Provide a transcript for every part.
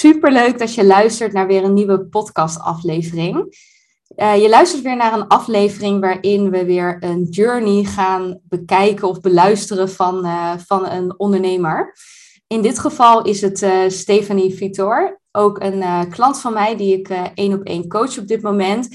Superleuk dat je luistert naar weer een nieuwe podcastaflevering. Uh, je luistert weer naar een aflevering waarin we weer een journey gaan bekijken of beluisteren van, uh, van een ondernemer. In dit geval is het uh, Stephanie Vitor, ook een klant van mij die ik één op één coach op dit moment.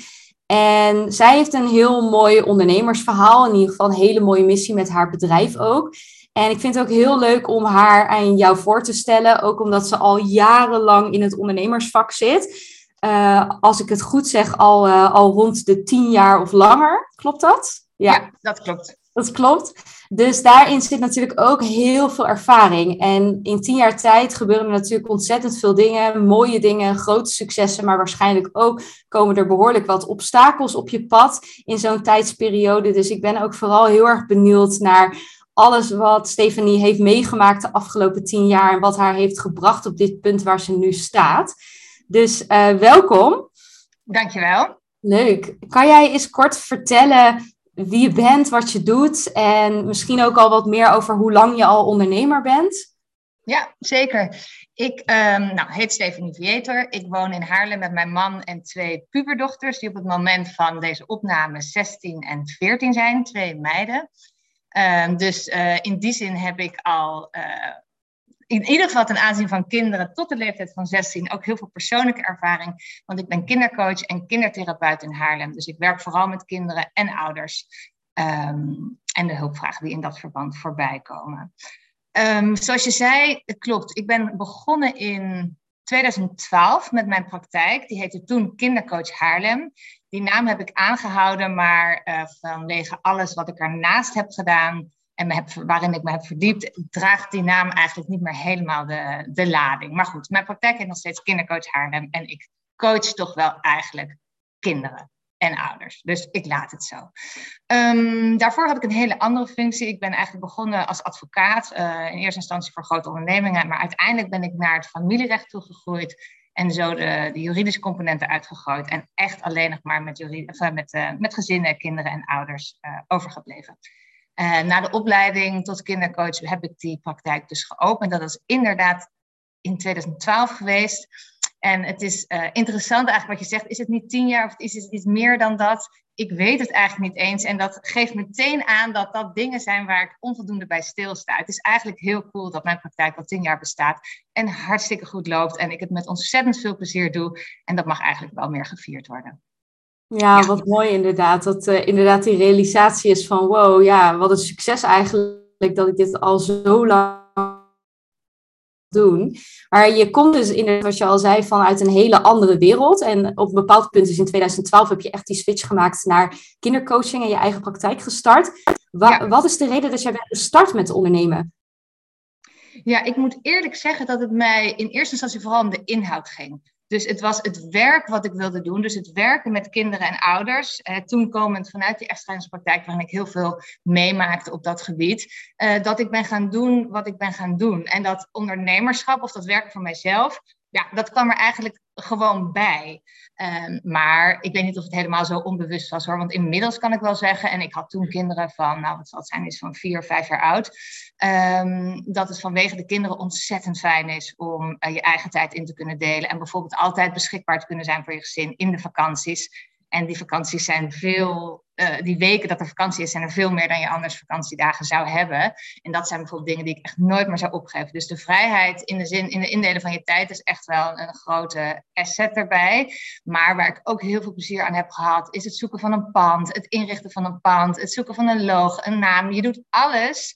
En zij heeft een heel mooi ondernemersverhaal, in ieder geval een hele mooie missie met haar bedrijf ook. En ik vind het ook heel leuk om haar aan jou voor te stellen, ook omdat ze al jarenlang in het ondernemersvak zit. Uh, als ik het goed zeg, al, uh, al rond de tien jaar of langer. Klopt dat? Ja, ja, dat klopt. Dat klopt. Dus daarin zit natuurlijk ook heel veel ervaring. En in tien jaar tijd gebeuren er natuurlijk ontzettend veel dingen, mooie dingen, grote successen, maar waarschijnlijk ook komen er behoorlijk wat obstakels op je pad in zo'n tijdsperiode. Dus ik ben ook vooral heel erg benieuwd naar alles wat Stephanie heeft meegemaakt de afgelopen tien jaar en wat haar heeft gebracht op dit punt waar ze nu staat. Dus uh, welkom. Dankjewel. Leuk. Kan jij eens kort vertellen wie je bent, wat je doet en misschien ook al wat meer over hoe lang je al ondernemer bent? Ja, zeker. Ik um, nou, heet Stephanie Vieter. Ik woon in Haarlem met mijn man en twee puberdochters, die op het moment van deze opname 16 en 14 zijn, twee meiden. Um, dus uh, in die zin heb ik al uh, in ieder geval ten aanzien van kinderen tot de leeftijd van 16 ook heel veel persoonlijke ervaring. Want ik ben kindercoach en kindertherapeut in Haarlem. Dus ik werk vooral met kinderen en ouders. Um, en de hulpvragen die in dat verband voorbij komen. Um, zoals je zei, het klopt. Ik ben begonnen in 2012 met mijn praktijk. Die heette toen Kindercoach Haarlem. Die naam heb ik aangehouden, maar uh, vanwege alles wat ik ernaast heb gedaan, en me heb, waarin ik me heb verdiept, draagt die naam eigenlijk niet meer helemaal de, de lading. Maar goed, mijn praktijk heet nog steeds kindercoach Haarlem en ik coach toch wel eigenlijk kinderen en ouders. Dus ik laat het zo. Um, daarvoor had ik een hele andere functie. Ik ben eigenlijk begonnen als advocaat, uh, in eerste instantie voor grote ondernemingen, maar uiteindelijk ben ik naar het familierecht toegegroeid en zo de, de juridische componenten uitgegooid en echt alleen nog maar met, juridische, met, uh, met gezinnen, kinderen en ouders uh, overgebleven. Uh, na de opleiding tot kindercoach heb ik die praktijk dus geopend. Dat is inderdaad in 2012 geweest. En het is uh, interessant eigenlijk wat je zegt. Is het niet tien jaar of is het iets meer dan dat? Ik weet het eigenlijk niet eens. En dat geeft meteen aan dat dat dingen zijn waar ik onvoldoende bij stilsta. Het is eigenlijk heel cool dat mijn praktijk al tien jaar bestaat. En hartstikke goed loopt. En ik het met ontzettend veel plezier doe. En dat mag eigenlijk wel meer gevierd worden. Ja, wat mooi inderdaad. Dat uh, inderdaad die realisatie is van wow, ja, wat een succes eigenlijk dat ik dit al zo lang doen. Maar je komt dus inderdaad, wat je al zei, vanuit een hele andere wereld. En op een bepaald punt, dus in 2012, heb je echt die switch gemaakt naar kindercoaching en je eigen praktijk gestart. Wa ja. Wat is de reden dat jij bent gestart met ondernemen? Ja, ik moet eerlijk zeggen dat het mij in eerste instantie vooral om de inhoud ging. Dus het was het werk wat ik wilde doen. Dus het werken met kinderen en ouders. Eh, toen komend vanuit die echtscheidingspraktijk, waarin ik heel veel meemaakte op dat gebied. Eh, dat ik ben gaan doen wat ik ben gaan doen. En dat ondernemerschap of dat werken voor mijzelf, ja, dat kwam er eigenlijk gewoon bij. Um, maar ik weet niet of het helemaal zo onbewust was hoor. Want inmiddels kan ik wel zeggen, en ik had toen kinderen van, nou wat zal het zijn, is van vier, vijf jaar oud. Um, dat het vanwege de kinderen ontzettend fijn is om uh, je eigen tijd in te kunnen delen. En bijvoorbeeld altijd beschikbaar te kunnen zijn voor je gezin in de vakanties. En die vakanties zijn veel, uh, die weken dat er vakantie is, zijn er veel meer dan je anders vakantiedagen zou hebben. En dat zijn bijvoorbeeld dingen die ik echt nooit meer zou opgeven. Dus de vrijheid in de zin, in de indelen van je tijd is echt wel een grote asset erbij. Maar waar ik ook heel veel plezier aan heb gehad, is het zoeken van een pand, het inrichten van een pand, het zoeken van een logo, een naam. Je doet alles.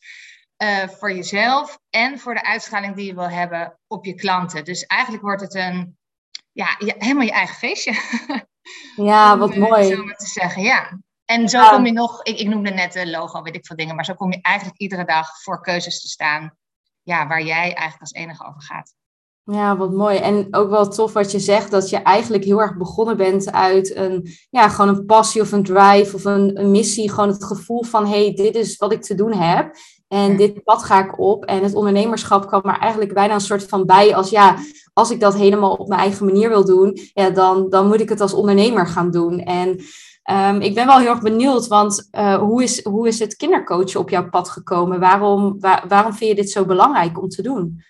Uh, voor jezelf en voor de uitstraling die je wil hebben op je klanten. Dus eigenlijk wordt het een, ja, helemaal je eigen feestje. Ja, wat om, mooi. Maar te zeggen, ja. En zo ja. kom je nog, ik, ik noemde net een logo, weet ik veel dingen, maar zo kom je eigenlijk iedere dag voor keuzes te staan, ja, waar jij eigenlijk als enige over gaat. Ja, wat mooi. En ook wel tof wat je zegt, dat je eigenlijk heel erg begonnen bent uit een, ja, gewoon een passie of een drive of een, een missie. Gewoon het gevoel van, hey, dit is wat ik te doen heb. En dit pad ga ik op. En het ondernemerschap kwam er eigenlijk bijna een soort van bij als ja, als ik dat helemaal op mijn eigen manier wil doen, ja, dan, dan moet ik het als ondernemer gaan doen. En um, ik ben wel heel erg benieuwd, want uh, hoe, is, hoe is het kindercoachen op jouw pad gekomen? Waarom, waar, waarom vind je dit zo belangrijk om te doen?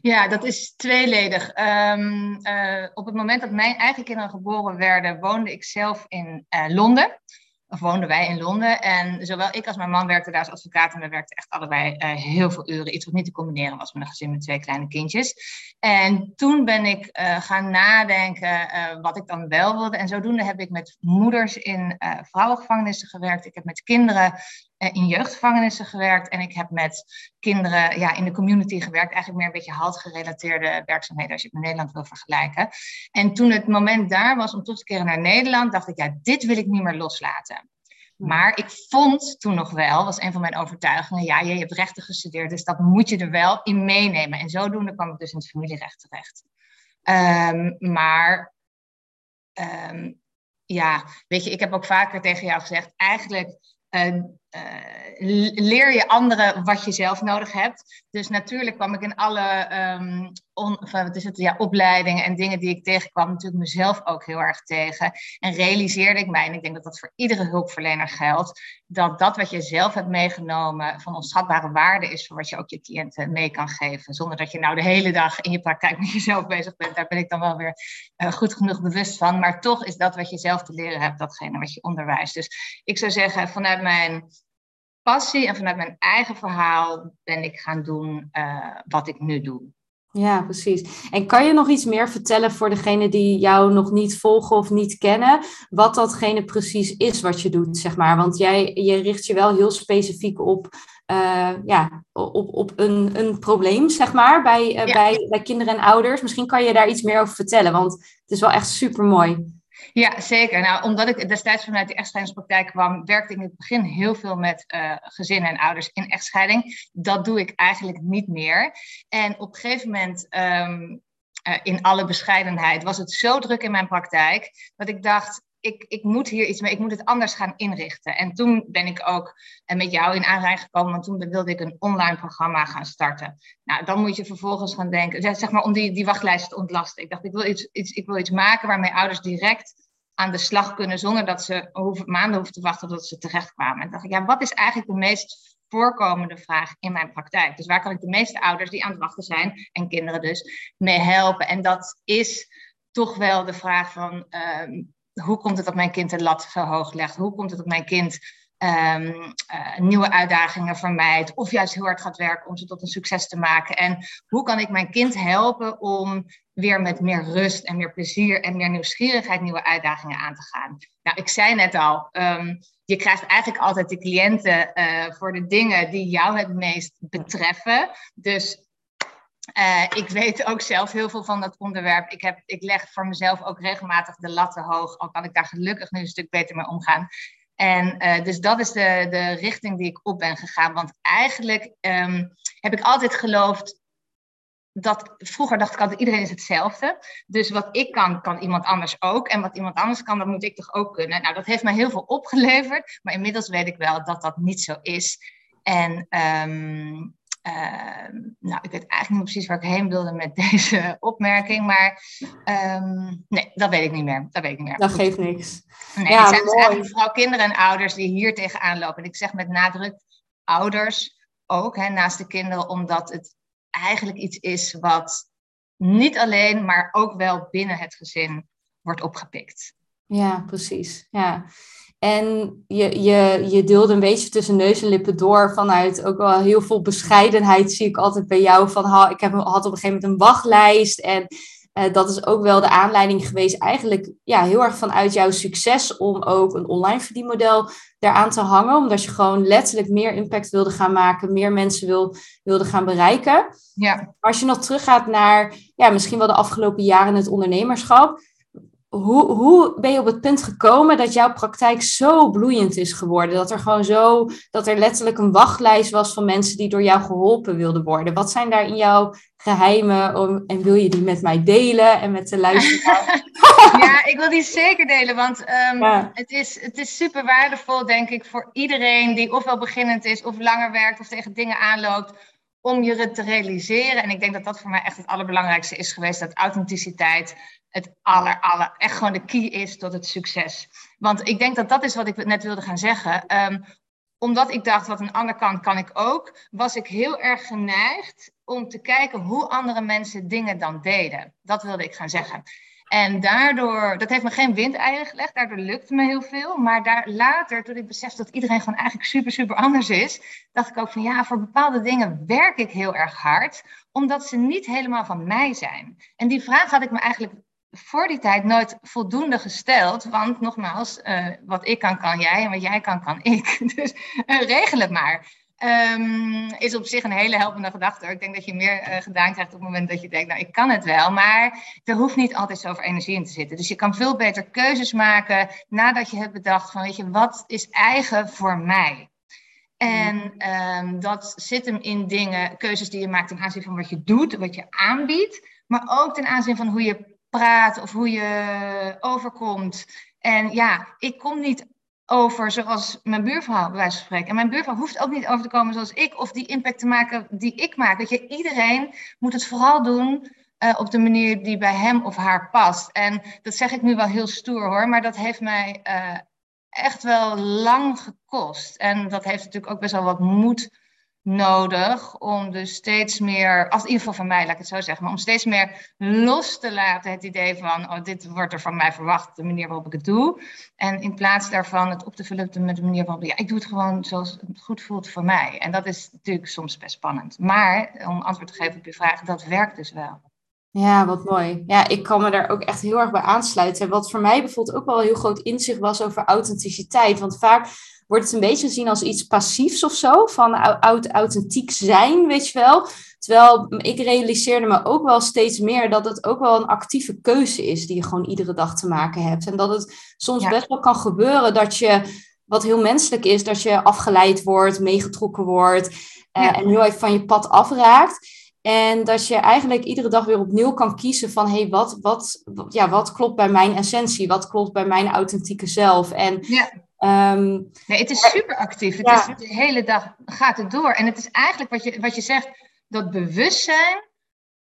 Ja, dat is tweeledig. Ehm, eh, op het moment dat mijn eigen kinderen geboren werden, woonde ik zelf in uh, Londen woonden wij in Londen. En zowel ik als mijn man werkten daar als advocaat. En we werkten echt allebei uh, heel veel uren. Iets wat niet te combineren was met een gezin met twee kleine kindjes. En toen ben ik uh, gaan nadenken uh, wat ik dan wel wilde. En zodoende heb ik met moeders in vrouwengevangenissen gewerkt. Ik heb met kinderen in jeugdgevangenissen gewerkt. En ik heb met kinderen ja, in de community gewerkt. Eigenlijk meer een beetje houtgerelateerde werkzaamheden als je het met Nederland wil vergelijken. En toen het moment daar was om terug te keren naar Nederland, dacht ik, ja, dit wil ik niet meer loslaten. Maar ik vond toen nog wel, was een van mijn overtuigingen, ja, je hebt rechten gestudeerd, dus dat moet je er wel in meenemen. En zodoende kwam ik dus in het familierecht terecht. Um, maar um, ja, weet je, ik heb ook vaker tegen jou gezegd, eigenlijk uh, uh, leer je anderen wat je zelf nodig hebt. Dus natuurlijk kwam ik in alle on, wat is het, ja, opleidingen en dingen die ik tegenkwam, natuurlijk mezelf ook heel erg tegen. En realiseerde ik mij, en ik denk dat dat voor iedere hulpverlener geldt, dat dat wat je zelf hebt meegenomen van onschatbare waarde is voor wat je ook je cliënten mee kan geven. Zonder dat je nou de hele dag in je praktijk met jezelf bezig bent. Daar ben ik dan wel weer uh, goed genoeg bewust van. Maar toch is dat wat je zelf te leren hebt, datgene wat je onderwijst. Dus ik zou zeggen, vanuit mijn passie en vanuit mijn eigen verhaal ben ik gaan doen uh, wat ik nu doe. Ja, precies. En kan je nog iets meer vertellen voor degenen die jou nog niet volgen of niet kennen, wat datgene precies is wat je doet, zeg maar? Want jij je richt je wel heel specifiek op, uh, ja, op, op een, een probleem, zeg maar, bij, uh, ja. bij, bij kinderen en ouders. Misschien kan je daar iets meer over vertellen, want het is wel echt super mooi. Ja, zeker. Nou, omdat ik destijds vanuit de echtscheidingspraktijk kwam, werkte ik in het begin heel veel met uh, gezinnen en ouders in echtscheiding. Dat doe ik eigenlijk niet meer. En op een gegeven moment, um, uh, in alle bescheidenheid, was het zo druk in mijn praktijk dat ik dacht. Ik, ik moet hier iets mee, ik moet het anders gaan inrichten. En toen ben ik ook met jou in aanraking gekomen, want toen wilde ik een online programma gaan starten. Nou, dan moet je vervolgens gaan denken, zeg maar om die, die wachtlijst te ontlasten. Ik dacht, ik wil iets, iets, ik wil iets maken waarmee ouders direct aan de slag kunnen zonder dat ze hoeven, maanden hoeven te wachten tot ze terechtkwamen. En dacht ik, ja, wat is eigenlijk de meest voorkomende vraag in mijn praktijk? Dus waar kan ik de meeste ouders die aan het wachten zijn, en kinderen dus, mee helpen? En dat is toch wel de vraag van, um, hoe komt het dat mijn kind de lat zo hoog legt? Hoe komt het dat mijn kind um, uh, nieuwe uitdagingen vermijdt of juist heel hard gaat werken om ze tot een succes te maken. En hoe kan ik mijn kind helpen om weer met meer rust en meer plezier en meer nieuwsgierigheid nieuwe uitdagingen aan te gaan? Nou, ik zei net al, um, je krijgt eigenlijk altijd de cliënten uh, voor de dingen die jou het meest betreffen. Dus uh, ik weet ook zelf heel veel van dat onderwerp. Ik, heb, ik leg voor mezelf ook regelmatig de latten hoog, al kan ik daar gelukkig nu een stuk beter mee omgaan. En uh, dus dat is de, de richting die ik op ben gegaan. Want eigenlijk um, heb ik altijd geloofd dat vroeger dacht ik altijd iedereen is hetzelfde. Dus wat ik kan, kan iemand anders ook. En wat iemand anders kan, dat moet ik toch ook kunnen. Nou, dat heeft mij heel veel opgeleverd. Maar inmiddels weet ik wel dat dat niet zo is. En uh, nou, ik weet eigenlijk niet precies waar ik heen wilde met deze opmerking, maar um, nee, dat weet ik niet meer. Dat weet ik niet meer. Dat geeft niks. Nee, ja, het zijn dus eigenlijk vooral kinderen en ouders die hier tegenaan lopen. En ik zeg met nadruk ouders ook, hè, naast de kinderen, omdat het eigenlijk iets is wat niet alleen, maar ook wel binnen het gezin wordt opgepikt. Ja, precies. Ja. En je, je, je deelde een beetje tussen neus en lippen door vanuit ook wel heel veel bescheidenheid, zie ik altijd bij jou. Van, ik heb, had op een gegeven moment een wachtlijst. En uh, dat is ook wel de aanleiding geweest, eigenlijk ja, heel erg vanuit jouw succes om ook een online verdienmodel daaraan te hangen. Omdat je gewoon letterlijk meer impact wilde gaan maken, meer mensen wil, wilde gaan bereiken. Ja. Als je nog teruggaat naar ja, misschien wel de afgelopen jaren het ondernemerschap hoe, hoe ben je op het punt gekomen dat jouw praktijk zo bloeiend is geworden? Dat er gewoon zo, dat er letterlijk een wachtlijst was van mensen die door jou geholpen wilden worden. Wat zijn daar in jouw geheimen om, en wil je die met mij delen en met de luisteraar? ja, ik wil die zeker delen, want um, ja. het, is, het is super waardevol, denk ik, voor iedereen die ofwel beginnend is of langer werkt of tegen dingen aanloopt om je te realiseren. En ik denk dat dat voor mij echt het allerbelangrijkste is geweest, dat authenticiteit het aller, aller, echt gewoon de key is tot het succes. Want ik denk dat dat is wat ik net wilde gaan zeggen. Um, omdat ik dacht, wat een ander kan, kan ik ook, was ik heel erg geneigd om te kijken hoe andere mensen dingen dan deden. Dat wilde ik gaan zeggen. En daardoor, dat heeft me geen windeieren gelegd, daardoor lukte me heel veel. Maar daar, later, toen ik besefte dat iedereen gewoon eigenlijk super, super anders is, dacht ik ook van ja, voor bepaalde dingen werk ik heel erg hard, omdat ze niet helemaal van mij zijn. En die vraag had ik me eigenlijk voor die tijd nooit voldoende gesteld. Want nogmaals, uh, wat ik kan, kan jij. En wat jij kan, kan ik. Dus uh, regel het maar. Um, is op zich een hele helpende gedachte. Ik denk dat je meer uh, gedaan krijgt op het moment dat je denkt, nou ik kan het wel. Maar er hoeft niet altijd zoveel energie in te zitten. Dus je kan veel beter keuzes maken nadat je hebt bedacht van, weet je, wat is eigen voor mij? En um, dat zit hem in dingen, keuzes die je maakt ten aanzien van wat je doet, wat je aanbiedt. Maar ook ten aanzien van hoe je praat of hoe je overkomt. En ja, ik kom niet over zoals mijn buurvrouw, bij wijze van spreken. En mijn buurvrouw hoeft ook niet over te komen zoals ik, of die impact te maken die ik maak. Dat je, iedereen moet het vooral doen uh, op de manier die bij hem of haar past. En dat zeg ik nu wel heel stoer hoor, maar dat heeft mij uh, echt wel lang gekost. En dat heeft natuurlijk ook best wel wat moed nodig om dus steeds meer, als in ieder geval van mij, laat ik het zo zeggen, maar om steeds meer los te laten het idee van, oh, dit wordt er van mij verwacht, de manier waarop ik het doe. En in plaats daarvan het op te vullen met de manier waarop, ja, ik doe het gewoon zoals het goed voelt voor mij. En dat is natuurlijk soms best spannend. Maar om antwoord te geven op je vraag, dat werkt dus wel. Ja, wat mooi. Ja, ik kan me daar ook echt heel erg bij aansluiten. Wat voor mij bijvoorbeeld ook wel heel groot inzicht was over authenticiteit. Want vaak wordt het een beetje gezien als iets passiefs of zo, van oud authentiek zijn, weet je wel. Terwijl ik realiseerde me ook wel steeds meer dat het ook wel een actieve keuze is die je gewoon iedere dag te maken hebt. En dat het soms best wel kan gebeuren dat je, wat heel menselijk is, dat je afgeleid wordt, meegetrokken wordt uh, en heel even van je pad afraakt. En dat je eigenlijk iedere dag weer opnieuw kan kiezen van hé, hey, wat, wat, ja, wat klopt bij mijn essentie? Wat klopt bij mijn authentieke zelf? En ja. Um, nee, het is super actief. Het is, de hele dag gaat het door. En het is eigenlijk wat je, wat je zegt, dat bewustzijn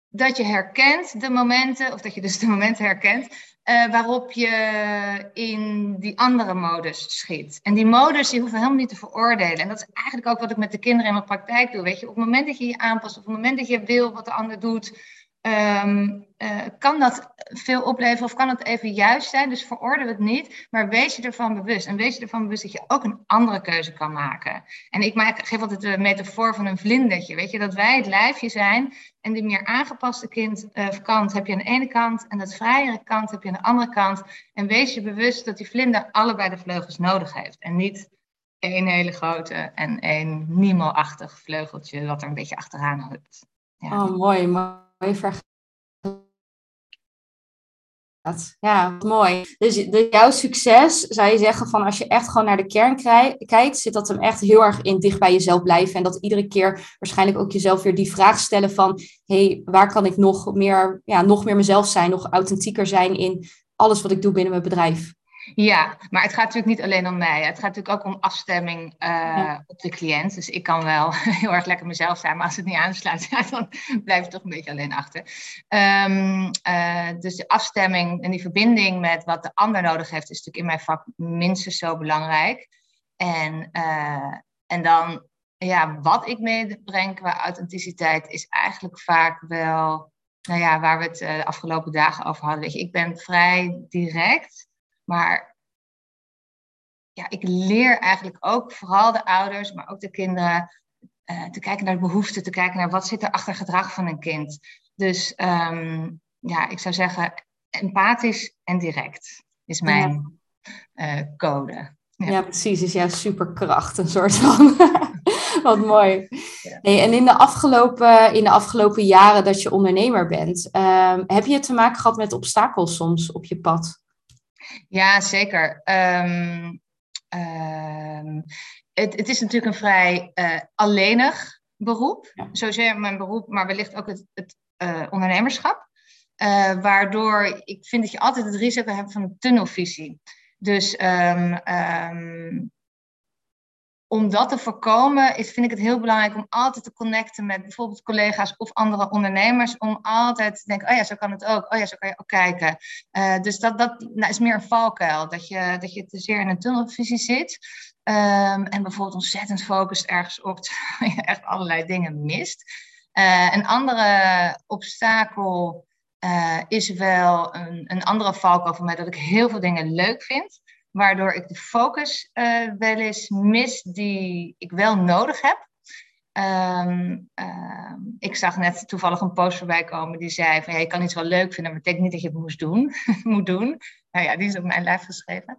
dat je herkent de momenten, of dat je dus de momenten herkent, uh, waarop je in die andere modus schiet. En die modus, die hoeven helemaal niet te veroordelen. En dat is eigenlijk ook wat ik met de kinderen in mijn praktijk doe. Weet je, op het moment dat je je aanpast, op het moment dat je wil wat de ander doet, Um, uh, kan dat veel opleveren of kan het even juist zijn? Dus veroordeel het niet, maar wees je ervan bewust. En wees je ervan bewust dat je ook een andere keuze kan maken. En ik maak, geef altijd de metafoor van een vlindertje. Weet je, dat wij het lijfje zijn en die meer aangepaste kind, uh, kant heb je aan de ene kant en dat vrijere kant heb je aan de andere kant. En wees je bewust dat die vlinder allebei de vleugels nodig heeft. En niet één hele grote en één Nemo-achtig vleugeltje wat er een beetje achteraan hangt. Ja. Oh, mooi, mooi ja, mooi. Dus de, jouw succes, zou je zeggen, van als je echt gewoon naar de kern kijkt, zit dat hem echt heel erg in dicht bij jezelf blijven. En dat iedere keer waarschijnlijk ook jezelf weer die vraag stellen van, hé, hey, waar kan ik nog meer, ja, nog meer mezelf zijn, nog authentieker zijn in alles wat ik doe binnen mijn bedrijf? Ja, maar het gaat natuurlijk niet alleen om mij. Het gaat natuurlijk ook om afstemming uh, op de cliënt. Dus ik kan wel heel erg lekker mezelf zijn, maar als het niet aansluit, ja, dan blijf ik toch een beetje alleen achter. Um, uh, dus de afstemming en die verbinding met wat de ander nodig heeft, is natuurlijk in mijn vak minstens zo belangrijk. En, uh, en dan, ja, wat ik meebreng qua authenticiteit, is eigenlijk vaak wel, nou ja, waar we het de afgelopen dagen over hadden. Weet je, ik ben vrij direct. Maar ja, ik leer eigenlijk ook vooral de ouders, maar ook de kinderen, uh, te kijken naar de behoeften, te kijken naar wat zit er achter gedrag van een kind. Dus um, ja, ik zou zeggen, empathisch en direct is mijn ja. uh, code. Ja. ja. precies. Is ja superkracht, een soort van. Wat mooi. Nee, en in de, afgelopen, in de afgelopen jaren dat je ondernemer bent, um, heb je te maken gehad met obstakels soms op je pad? Ja, zeker. Um, um, het, het, is natuurlijk een vrij uh, alleenig beroep. Ja. Zozeer mijn beroep, maar wellicht ook het, het uh, ondernemerschap. Uh, waardoor ik vind dat je altijd het risico hebt van een tunnelvisie. Dus um, om dat te voorkomen, is, vind ik het heel belangrijk om altijd te connecten met bijvoorbeeld collega's of andere ondernemers. Om altijd te denken, oh ja, zo kan het ook. Oh ja, zo kan je ook kijken. Uh, dus dat, dat nou, is meer een valkuil. Dat je, dat je te zeer in een tunnelvisie zit. Um, en bijvoorbeeld ontzettend focust ergens op, terwijl je echt allerlei dingen mist. een andere obstakel is wel een, een andere valkuil voor mij, dat ik heel veel dingen leuk vind waardoor ik de focus uh, wel eens mis die ik wel nodig heb. Ehm, ehm, ik zag net toevallig een post voorbij komen die zei van je kan iets wel leuk vinden, maar betekent niet dat je het moest doen, moet doen. Nou ja, die is op mijn lijf geschreven.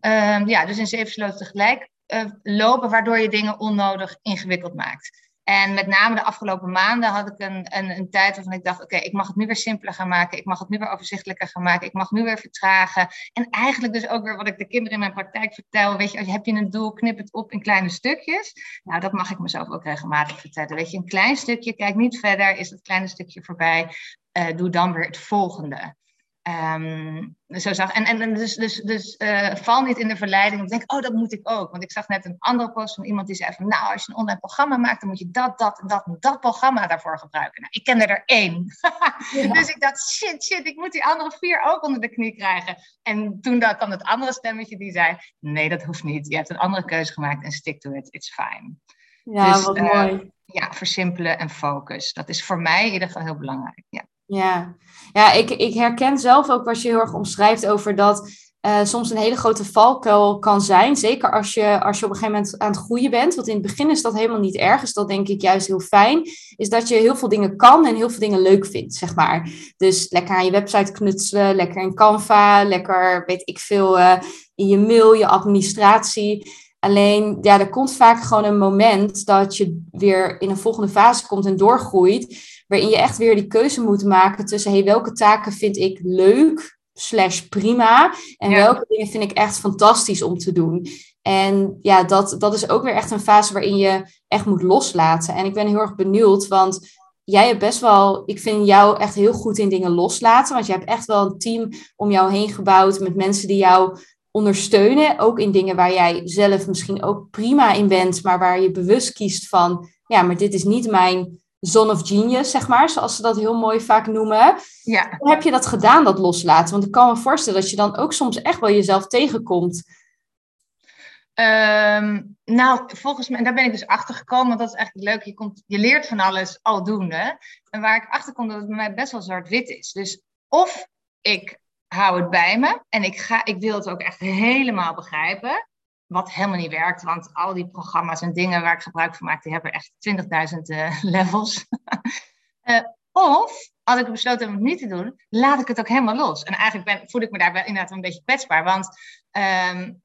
Um, ja, dus in zeven sloten tegelijk uh, lopen, waardoor je dingen onnodig ingewikkeld maakt. En met name de afgelopen maanden had ik een, een, een tijd waarvan ik dacht: oké, ik mag het nu weer simpeler gaan maken. Ik mag het nu weer overzichtelijker gaan maken. Ik mag nu weer vertragen. En eigenlijk dus ook weer wat ik de kinderen in mijn praktijk vertel. Weet je, heb je een doel, knip het op in kleine stukjes. Nou, dat mag ik mezelf ook regelmatig vertellen. Weet je, een klein stukje, kijk niet verder, is het kleine stukje voorbij. Uh, doe dan weer het volgende. Um, zo zag, en, en dus, dus, dus uh, val niet in de verleiding. Ik denk, oh, dat moet ik ook. Want ik zag net een andere post van iemand die zei van, nou, als je een online programma maakt, dan moet je dat, dat, dat, dat programma daarvoor gebruiken. Nou, ik kende er één. dus ik dacht, shit, shit, ik moet die andere vier ook onder de knie krijgen. En toen dat, kwam het andere stemmetje die zei, nee, dat hoeft niet. Je hebt een andere keuze gemaakt en stick to it, it's fine. Ja, dus, wat uh, mooi. Ja, versimpelen en focus. Dat is voor mij in ieder geval heel belangrijk. Ja. Ja, ja ik, ik herken zelf ook wat je heel erg omschrijft over dat uh, soms een hele grote valkuil kan zijn. Zeker als je, als je op een gegeven moment aan het groeien bent. Want in het begin is dat helemaal niet erg. Dus dat denk ik juist heel fijn. Is dat je heel veel dingen kan en heel veel dingen leuk vindt, zeg maar. Dus lekker aan je website knutselen, lekker in Canva, lekker, weet ik veel, uh, in je mail, je administratie. Alleen, ja, er komt vaak gewoon een moment dat je weer in een volgende fase komt en doorgroeit waarin je echt weer die keuze moet maken tussen hey, welke taken vind ik leuk slash prima en welke dingen vind ik echt fantastisch om te doen. En ja, dat, dat is ook weer echt een fase waarin je echt moet loslaten. En ik ben heel erg benieuwd, want jij hebt best wel, ik vind jou echt heel goed in dingen loslaten, want je hebt echt wel een team om jou heen gebouwd met mensen die jou ondersteunen, ook in dingen waar jij zelf misschien ook prima in bent, maar waar je bewust kiest van, ja, maar dit is niet mijn zone of genius, zeg maar, zoals ze dat heel mooi vaak noemen. Ja. Hoe heb je dat gedaan, dat loslaten? Want ik kan me voorstellen dat je dan ook soms echt wel jezelf tegenkomt. Um, nou, volgens mij, daar ben ik dus achter gekomen, want dat is eigenlijk leuk. Je, komt, je leert van alles aldoende. En waar ik achter kom, dat het bij mij best wel zwart-wit is. Dus of ik hou het bij me en ik, ga, ik wil het ook echt helemaal begrijpen. Wat helemaal niet werkt, want al die programma's en dingen waar ik gebruik van maak, die hebben echt 20.000 uh, levels. uh, of, als ik besloten om het niet te doen, laat ik het ook helemaal los. En eigenlijk ben, voel ik me daar wel inderdaad een beetje kwetsbaar, want um,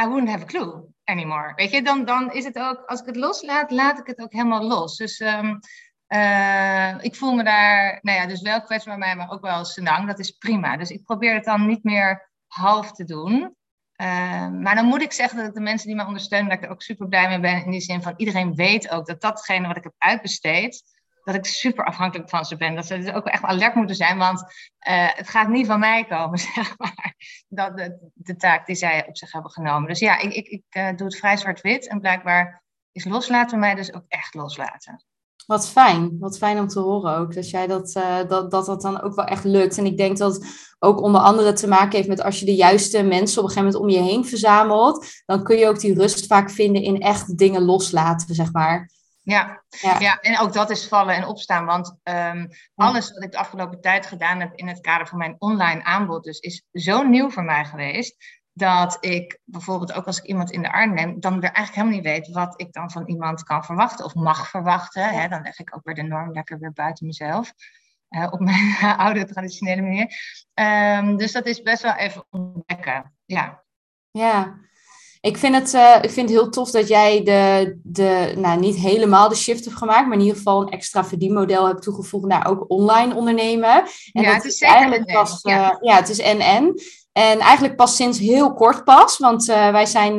I wouldn't have a clue anymore. Weet je, dan, dan is het ook, als ik het loslaat, laat ik het ook helemaal los. Dus um, uh, ik voel me daar, nou ja, dus wel kwetsbaar bij mij, maar ook wel senang. Dat is prima. Dus ik probeer het dan niet meer half te doen. Uh, maar dan moet ik zeggen dat de mensen die mij ondersteunen, dat ik er ook super blij mee ben. In die zin van iedereen weet ook dat datgene wat ik heb uitbesteed, dat ik super afhankelijk van ze ben. Dat ze dus ook echt alert moeten zijn, want uh, het gaat niet van mij komen, zeg maar. Dat de, de, taak die zij op zich hebben genomen. Dus ja, ik, ik, ik uh, doe het vrij zwart-wit. En blijkbaar is loslaten mij dus ook echt loslaten. Wat fijn, wat fijn om te horen ook. Dat jij dat, uh, dat, dat dat dan ook wel echt lukt. En ik denk dat het ook onder andere te maken heeft met als je de juiste mensen op een gegeven moment om je heen verzamelt, dan kun je ook die rust vaak vinden in echt dingen loslaten, zeg maar. Ja, ja. ja en ook dat is vallen en opstaan. Want um, alles wat ik de afgelopen tijd gedaan heb in het kader van mijn online aanbod, dus is zo nieuw voor mij geweest dat ik bijvoorbeeld ook als ik iemand in de arm neem, dan weer eigenlijk helemaal niet weet wat ik dan van iemand kan verwachten of mag verwachten. Hè? Dan leg ik ook weer de norm lekker weer buiten mezelf. Uh, op mijn oude traditionele manier. Um, dus dat is best wel even ontdekken. Ja. Ja, ik vind, het, uh, ik vind het heel tof dat jij de, de, nou niet helemaal de shift hebt gemaakt, maar in ieder geval een extra verdienmodel hebt toegevoegd naar ook online ondernemen. En ja, het is eigenlijk pas, uh, ja. ja. het is en-en. En eigenlijk pas sinds heel kort pas, want uh, wij zijn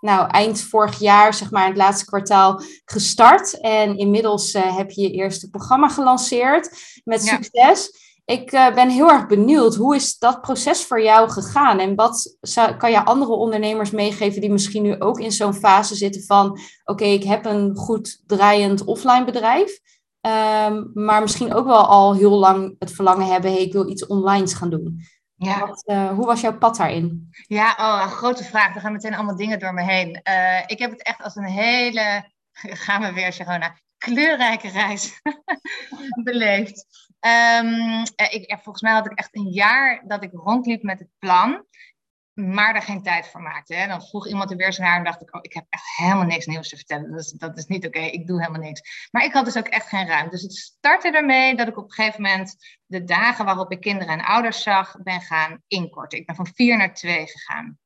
nou, eind vorig jaar, zeg maar, het laatste kwartaal gestart. En inmiddels heb je je eerste programma gelanceerd met succes. Ik ben heel erg benieuwd, hoe is dat proces voor jou gegaan? En wat zou, kan je andere ondernemers meegeven die misschien nu ook in zo'n fase zitten van... oké, okay, ik heb een goed draaiend offline bedrijf... Um, maar misschien ook wel al heel lang het verlangen hebben, hey, ik wil iets online gaan doen. Ja. Wat, uh, hoe was jouw pad daarin? Ja, oh, een grote vraag. Er gaan meteen allemaal dingen door me heen. Uh, ik heb het echt als een hele, gaan we weer zeggen, kleurrijke reis beleefd. Um, ik, volgens mij had ik echt een jaar dat ik rondliep met het plan maar daar geen tijd voor maakte. Hè. Dan vroeg iemand er weer eens naar en dacht ik, oh, ik heb echt helemaal niks nieuws te vertellen. Dat is, dat is niet oké, ik doe helemaal niks. Maar ik had dus ook echt geen ruimte. Dus het startte ermee dat ik op een gegeven moment de dagen waarop ik kinderen en ouders zag, ben gaan inkorten. Ik ben van vier naar twee gegaan.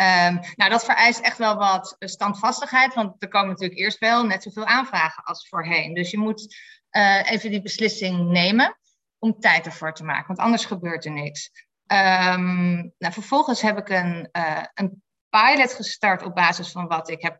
Um, nou, dat vereist echt wel wat standvastigheid, want er komen natuurlijk eerst wel net zoveel aanvragen als voorheen. Dus je moet uh, even die beslissing nemen om tijd ervoor te maken, want anders gebeurt er niks. Um, nou, vervolgens heb ik een, uh, een pilot gestart op basis van wat ik heb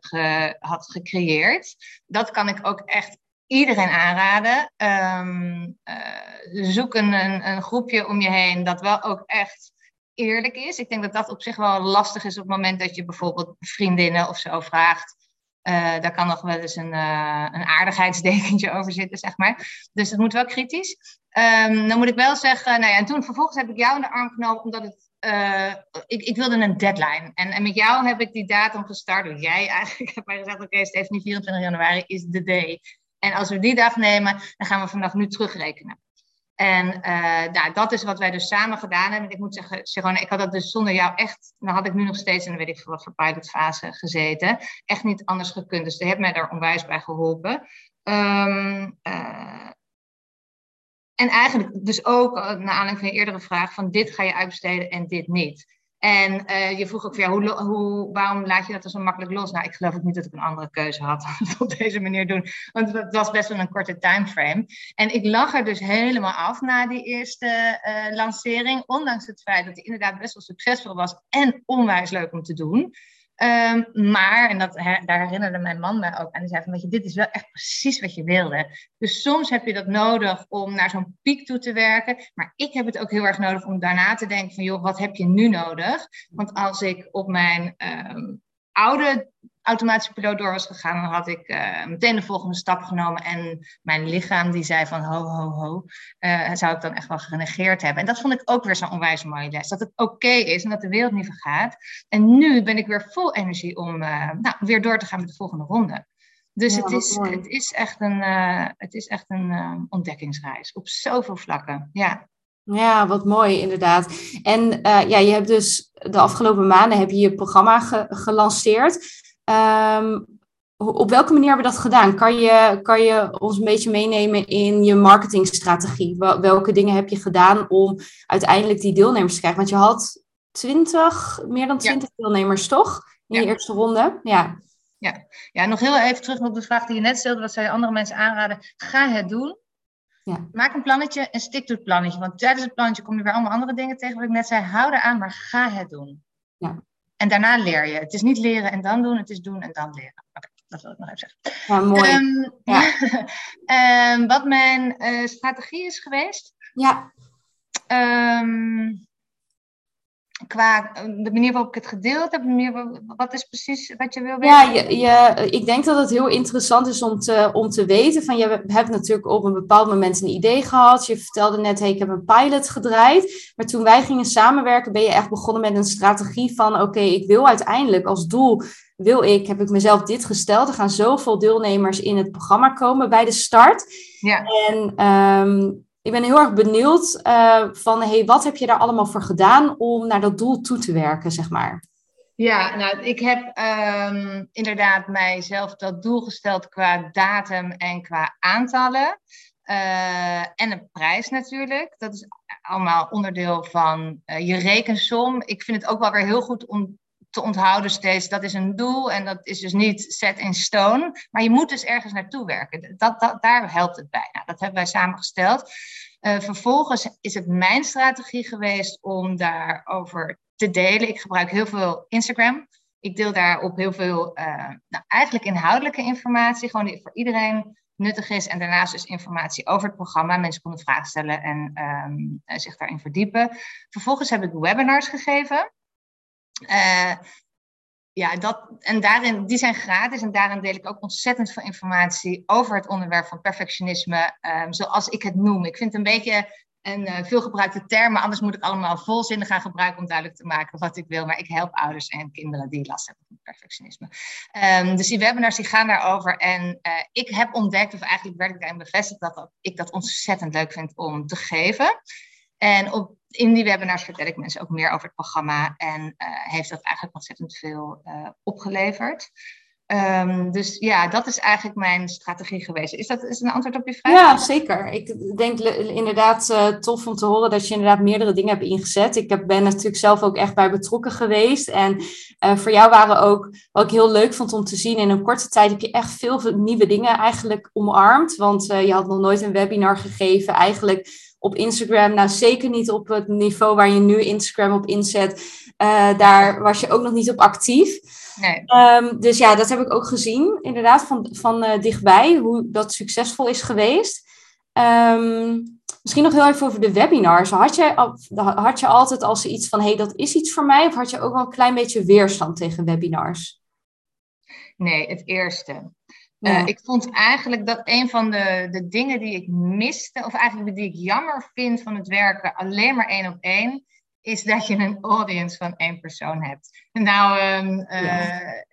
had gecreëerd. Dat kan ik ook echt iedereen aanraden. Um, uh, zoek een, een, een, groepje om je heen dat wel ook echt eerlijk is. Ik denk dat dat op zich wel lastig is op het moment dat je bijvoorbeeld vriendinnen of zo vraagt. Uh, daar kan nog wel eens een, uh, een aardigheidsdekentje over zitten, zeg maar. Dus het moet wel kritisch. Um, dan moet ik wel zeggen, nou ja, en toen vervolgens heb ik jou in de arm genomen, omdat het, uh, ik, ik wilde een deadline. En, en met jou heb ik die datum gestart, door jij eigenlijk hebt mij gezegd, oké, okay, Stephanie, 24 januari is de day. En als we die dag nemen, dan gaan we vanaf nu terugrekenen. En uh, dat is wat wij dus samen gedaan hebben. Ik moet zeggen, Sharon, ik had dat dus zonder jou echt, dan had ik nu nog steeds in weet ik wat voor pilotfase gezeten. Echt niet anders gekund. Dus je hebt mij daar onwijs bij geholpen. Um, uh, en eigenlijk dus ook, uh, naar aanleiding van je eerdere vraag, van dit ga je uitbesteden en dit niet. En uh, je vroeg ook, ja, hoe, hoe, waarom laat je dat zo makkelijk los? Nou, ik geloof ook niet dat ik een andere keuze had het op deze manier doen. Want het was best wel een korte timeframe. En ik lag er dus helemaal af na die eerste uh, lancering. Ondanks het feit dat die inderdaad best wel succesvol was en onwijs leuk om te doen. Um, maar, en dat, daar herinnerde mijn man me ook aan, die zei van, weet je, dit is wel echt precies wat je wilde. Dus soms heb je dat nodig om naar zo'n piek toe te werken, maar ik heb het ook heel erg nodig om daarna te denken van, joh, wat heb je nu nodig? Want als ik op mijn um, oude automatische piloot door was gegaan, dan had ik uh, meteen de volgende stap genomen. En mijn lichaam die zei van ho, ho, ho, uh, zou ik dan echt wel genegeerd hebben. En dat vond ik ook weer zo'n onwijs mooie les. Dat het oké is en dat de wereld niet vergaat. En nu ben ik weer vol energie om uh, nou, weer door te gaan met de volgende ronde. Dus ja, het, is, het is echt een, het is echt een ontdekkingsreis op zoveel vlakken. Ja. Ja, wat mooi inderdaad. En uh, ja, je hebt dus de afgelopen maanden heb je je programma ge gelanceerd. Um, op welke manier hebben we dat gedaan? Kan je, kan je ons een beetje meenemen in je marketingstrategie? Welke dingen heb je gedaan om uiteindelijk die deelnemers te krijgen? Want je had 20, meer dan 20 ja. deelnemers, toch? In ja. je eerste ronde. Ja. Ja. ja, nog heel even terug op de vraag die je net stelde. Wat zou je andere mensen aanraden? Ga het doen. Ja. Maak een plannetje en stik door het plannetje. Want tijdens het plannetje kom je weer allemaal andere dingen tegen. Wat ik net zei, hou eraan, maar ga het doen. Ja. En daarna leer je. Het is niet leren en dan doen, het is doen en dan leren. Oké, dat wil ik nog even zeggen. Ja, mooi. Um, ja. um, wat mijn uh, strategie is geweest. Ja. Um, qua de manier waarop ik het gedeeld heb, de manier waarop, wat is precies wat je wil weten? Ja, je, je, ik denk dat het heel interessant is om te, om te weten. Van, je hebt natuurlijk op een bepaald moment een idee gehad. Je vertelde net, hey, ik heb een pilot gedraaid. Maar toen wij gingen samenwerken, ben je echt begonnen met een strategie van... oké, ik wil uiteindelijk als doel, wil ik, heb ik mezelf dit gesteld. Er gaan zoveel deelnemers in het programma komen bij de start. Ja. En um, ik ben heel erg benieuwd uh, van, hey, wat heb je daar allemaal voor gedaan om naar dat doel toe te werken, zeg maar? Ja, nou, ik heb um, inderdaad mijzelf dat doel gesteld qua datum en qua aantallen. Uh, en een prijs natuurlijk. Dat is allemaal onderdeel van uh, je rekensom. Ik vind het ook wel weer heel goed om te onthouden steeds. Dat is een doel en dat is dus niet set in stone. Maar je moet dus ergens naartoe werken. Dat, dat, daar helpt het bij. Nou, dat hebben wij samengesteld. Uh, vervolgens is het mijn strategie geweest om daarover te delen. Ik gebruik heel veel Instagram. Ik deel daarop heel veel, uh, nou, eigenlijk inhoudelijke informatie, gewoon die voor iedereen nuttig is. En daarnaast dus informatie over het programma. Mensen konden vragen stellen en um, zich daarin verdiepen. Vervolgens heb ik webinars gegeven. Uh, ja, dat, en daarin, die zijn gratis en daarin deel ik ook ontzettend veel informatie over het onderwerp van perfectionisme, um, zoals ik het noem. Ik vind het een beetje en uh, veel gebruikte termen. Anders moet ik allemaal volzinnen gaan gebruiken om duidelijk te maken wat ik wil. Maar ik help ouders en kinderen die last hebben van perfectionisme. Um, dus die webinars die gaan daarover. En uh, ik heb ontdekt, of eigenlijk werd ik daarin bevestigd, dat ik dat ontzettend leuk vind om te geven. En op, in die webinars vertel ik mensen ook meer over het programma. En uh, heeft dat eigenlijk ontzettend veel opgeleverd. Um, dus ja, dat is eigenlijk mijn strategie geweest. Is dat is een antwoord op je vraag? Ja, zeker. Ik denk inderdaad uh, tof om te horen dat je inderdaad meerdere dingen hebt ingezet. Ik heb, ben natuurlijk zelf ook echt bij betrokken geweest. En voor jou waren ook, wat ik heel leuk vond om te zien, in een korte tijd heb je echt veel nieuwe dingen eigenlijk omarmd. Want je had nog nooit een webinar gegeven. Eigenlijk op Instagram, nou zeker niet op het niveau waar je nu Instagram op inzet. daar was je ook nog niet op actief. Nee. Um, dus ja, dat heb ik ook gezien, inderdaad, van, van uh, dichtbij, hoe dat succesvol is geweest. Um, misschien nog heel even over de webinars. Had je, had je altijd als iets van, hé, hey, dat is iets voor mij? Of had je ook wel een klein beetje weerstand tegen webinars? Nee, het eerste. Ja. Uh, ik vond eigenlijk dat een van de, de dingen die ik miste, of eigenlijk die ik jammer vind van het werken alleen maar één op één, is dat je een audience van één persoon hebt. Nou, um, ja.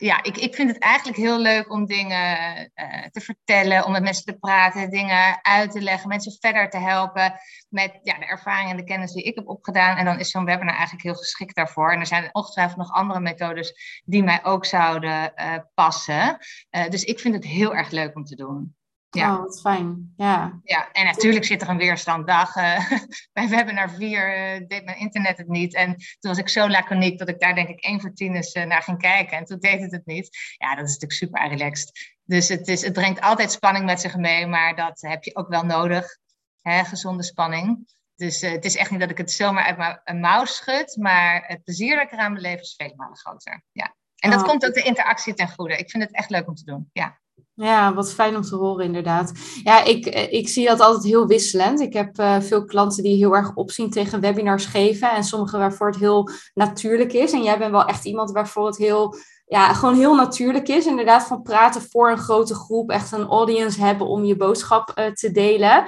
Ja, ik, ik vind het eigenlijk heel leuk om dingen uh, te vertellen, om met mensen te praten, dingen uit te leggen, mensen verder te helpen met ja, de ervaring en de kennis die ik heb opgedaan. En dan is zo'n webinar eigenlijk heel geschikt daarvoor. En er zijn ongetwijfeld nog andere methodes die mij ook zouden uh, passen. Uh, dus ik vind het heel erg leuk om te doen. Ja. Oh, wat fijn. Ja. ja, en natuurlijk zit er een weerstanddag. Uh, bij webinar 4 uh, deed mijn internet het niet. En toen was ik zo laconiek dat ik daar denk ik één voor tien eens uh, naar ging kijken. En toen deed het het niet. Ja, dat is natuurlijk super relaxed. Dus het, is, het brengt altijd spanning met zich mee. Maar dat heb je ook wel nodig. Hè, gezonde spanning. Dus het is echt niet dat ik het zomaar uit mijn mouw schud. Maar het plezier dat ik eraan beleef is vele malen groter. Ja. En dat oh. komt ook de interactie ten goede. Ik vind het echt leuk om te doen. Ja. Ja, wat fijn om te horen inderdaad. Ja, ik, ik zie dat altijd heel wisselend. Ik heb uh, veel klanten die heel erg opzien tegen webinars geven en sommige waarvoor het heel natuurlijk is. En jij bent wel echt iemand waarvoor het heel, ja, gewoon heel natuurlijk is. Inderdaad, van praten voor een grote groep, echt een audience hebben om je boodschap uh, te delen.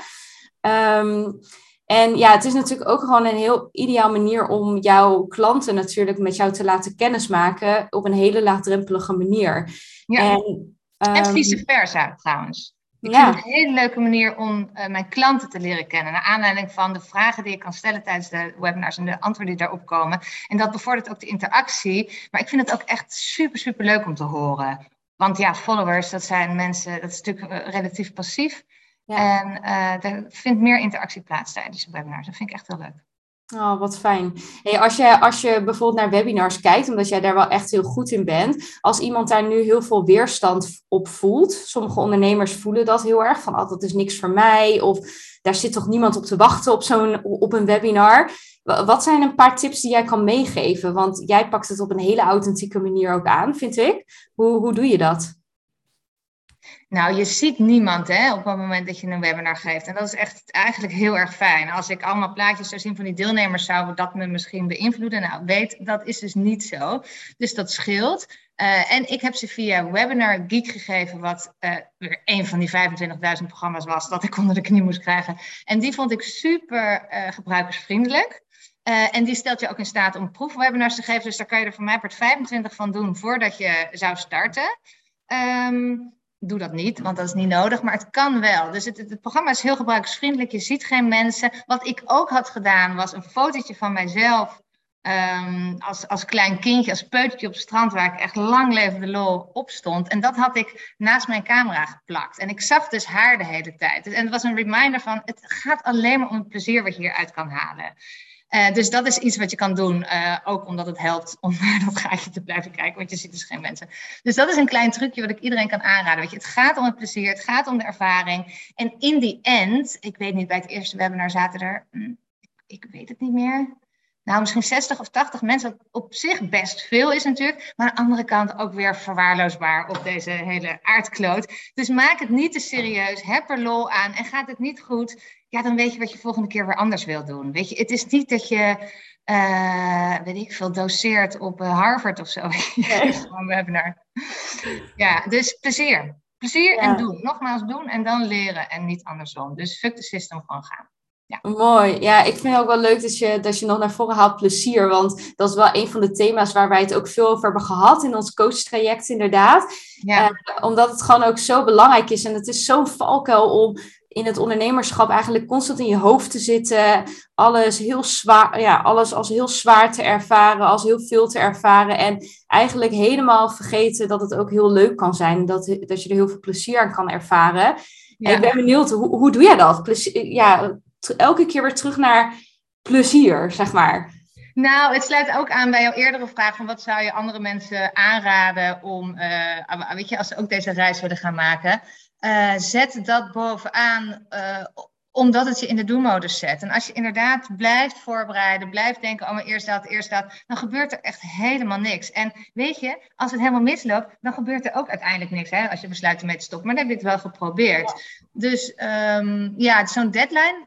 Um, en ja, het is natuurlijk ook gewoon een heel ideaal manier om jouw klanten natuurlijk met jou te laten kennismaken op een hele laagdrempelige manier. Ja. En en ehm, vice versa trouwens. Ik vind het een hele leuke manier om uh, mijn klanten te leren kennen. Naar aanleiding van de vragen die ik kan stellen tijdens de webinars en de antwoorden die daarop komen. En dat bevordert ook de interactie. Maar ik vind het ook echt super, super leuk om te horen. Want ja, followers, dat zijn mensen, dat is natuurlijk uh, relatief passief. Ja. En uh, er vindt meer interactie plaats tijdens de webinars. Dat vind ik echt heel leuk. Oh, wat fijn. Hey, als, je, als je bijvoorbeeld naar webinars kijkt, omdat jij daar wel echt heel goed in bent, als iemand daar nu heel veel weerstand op voelt, sommige ondernemers voelen dat heel erg, van oh, dat is niks voor mij, of daar zit toch niemand op te wachten op, zo'n, op een webinar. Wat zijn een paar tips die jij kan meegeven? Want jij pakt het op een hele authentieke manier ook aan, vind ik. Hoe, hoe doe je dat? Nou, je ziet niemand hè, op het moment dat je een webinar geeft. En dat is echt eigenlijk heel erg fijn. Als ik allemaal plaatjes zou zien van die deelnemers, zou dat me misschien beïnvloeden. Nou, weet, dat is dus niet zo. Dus dat scheelt. Uh, en ik heb ze via Webinar Geek gegeven, wat uh, weer een van die 25.000 programma's was dat ik onder de knie moest krijgen. En die vond ik super uh, gebruikersvriendelijk. en die stelt je ook in staat om proefwebinars te geven. Dus daar kan je er voor mij per 25 van doen voordat je zou starten. Um, doe dat niet, want dat is niet nodig, maar het kan wel. Dus het, het, programma is heel gebruikersvriendelijk, je ziet geen mensen. Wat ik ook had gedaan, was een fotootje van mijzelf um, als, als klein kindje, als peutertje op het strand, waar ik echt lang levende lol op stond. En dat had ik naast mijn camera geplakt. En ik zag dus haar de hele tijd. En het was een reminder van, het gaat alleen maar om het plezier wat je hieruit kan halen. Uh, dus dat is iets wat je kan doen, uh, ook omdat het helpt om naar dat gaatje te blijven kijken, want je ziet dus geen mensen. Dus dat is een klein trucje wat ik iedereen kan aanraden. Weet je, het gaat om het plezier, het gaat om de ervaring. En in die end, ik weet niet, bij het eerste webinar zaten er, hm, ik weet het niet meer, nou, misschien 60 of 80 mensen, wat op zich best veel is natuurlijk, maar aan de andere kant ook weer verwaarloosbaar op deze hele aardkloot. Dus maak het niet te serieus, heb er lol aan en gaat het niet goed, ja, dan weet je wat je volgende keer weer anders wil doen. Weet je, het is niet dat je, uh, weet ik veel, doseert op uh, Harvard of zo. Gewoon webinar. Ja, dus plezier. Plezier en doen. Nogmaals doen en dan leren en niet andersom. Dus fuck the system gewoon gaan. Ja. Mooi. Ja, ik vind het ook wel leuk dat je, dat je nog naar voren haalt plezier. Want dat is wel een van de thema's waar wij het ook veel over hebben gehad in ons coachtraject, inderdaad. Ja. Uh, omdat het gewoon ook zo belangrijk is. En het is zo'n valkuil om in het ondernemerschap eigenlijk constant in je hoofd te zitten. Alles heel zwaar, ja, alles als heel zwaar te ervaren, als heel veel te ervaren. En eigenlijk helemaal vergeten dat het ook heel leuk kan zijn. Dat, dat je er heel veel plezier aan kan ervaren. Ja. En ik ben benieuwd, hoe, hoe doe je dat? Plezier, ja, elke keer weer terug naar plezier, zeg maar. Nou, het sluit ook aan bij jouw eerdere vraag van wat zou je andere mensen aanraden om, uh, weet je, als ze ook deze reis willen gaan maken. Uh, zet dat bovenaan, uh, omdat het je in de do-modus zet. En als je inderdaad blijft voorbereiden, blijft denken, oh maar eerst dat, eerst dat, dan gebeurt er echt helemaal niks. En weet je, als het helemaal misloopt, dan gebeurt er ook uiteindelijk niks, hè, als je besluit ermee te stoppen. Maar dan heb je het wel geprobeerd. Dus um, ja, zo'n deadline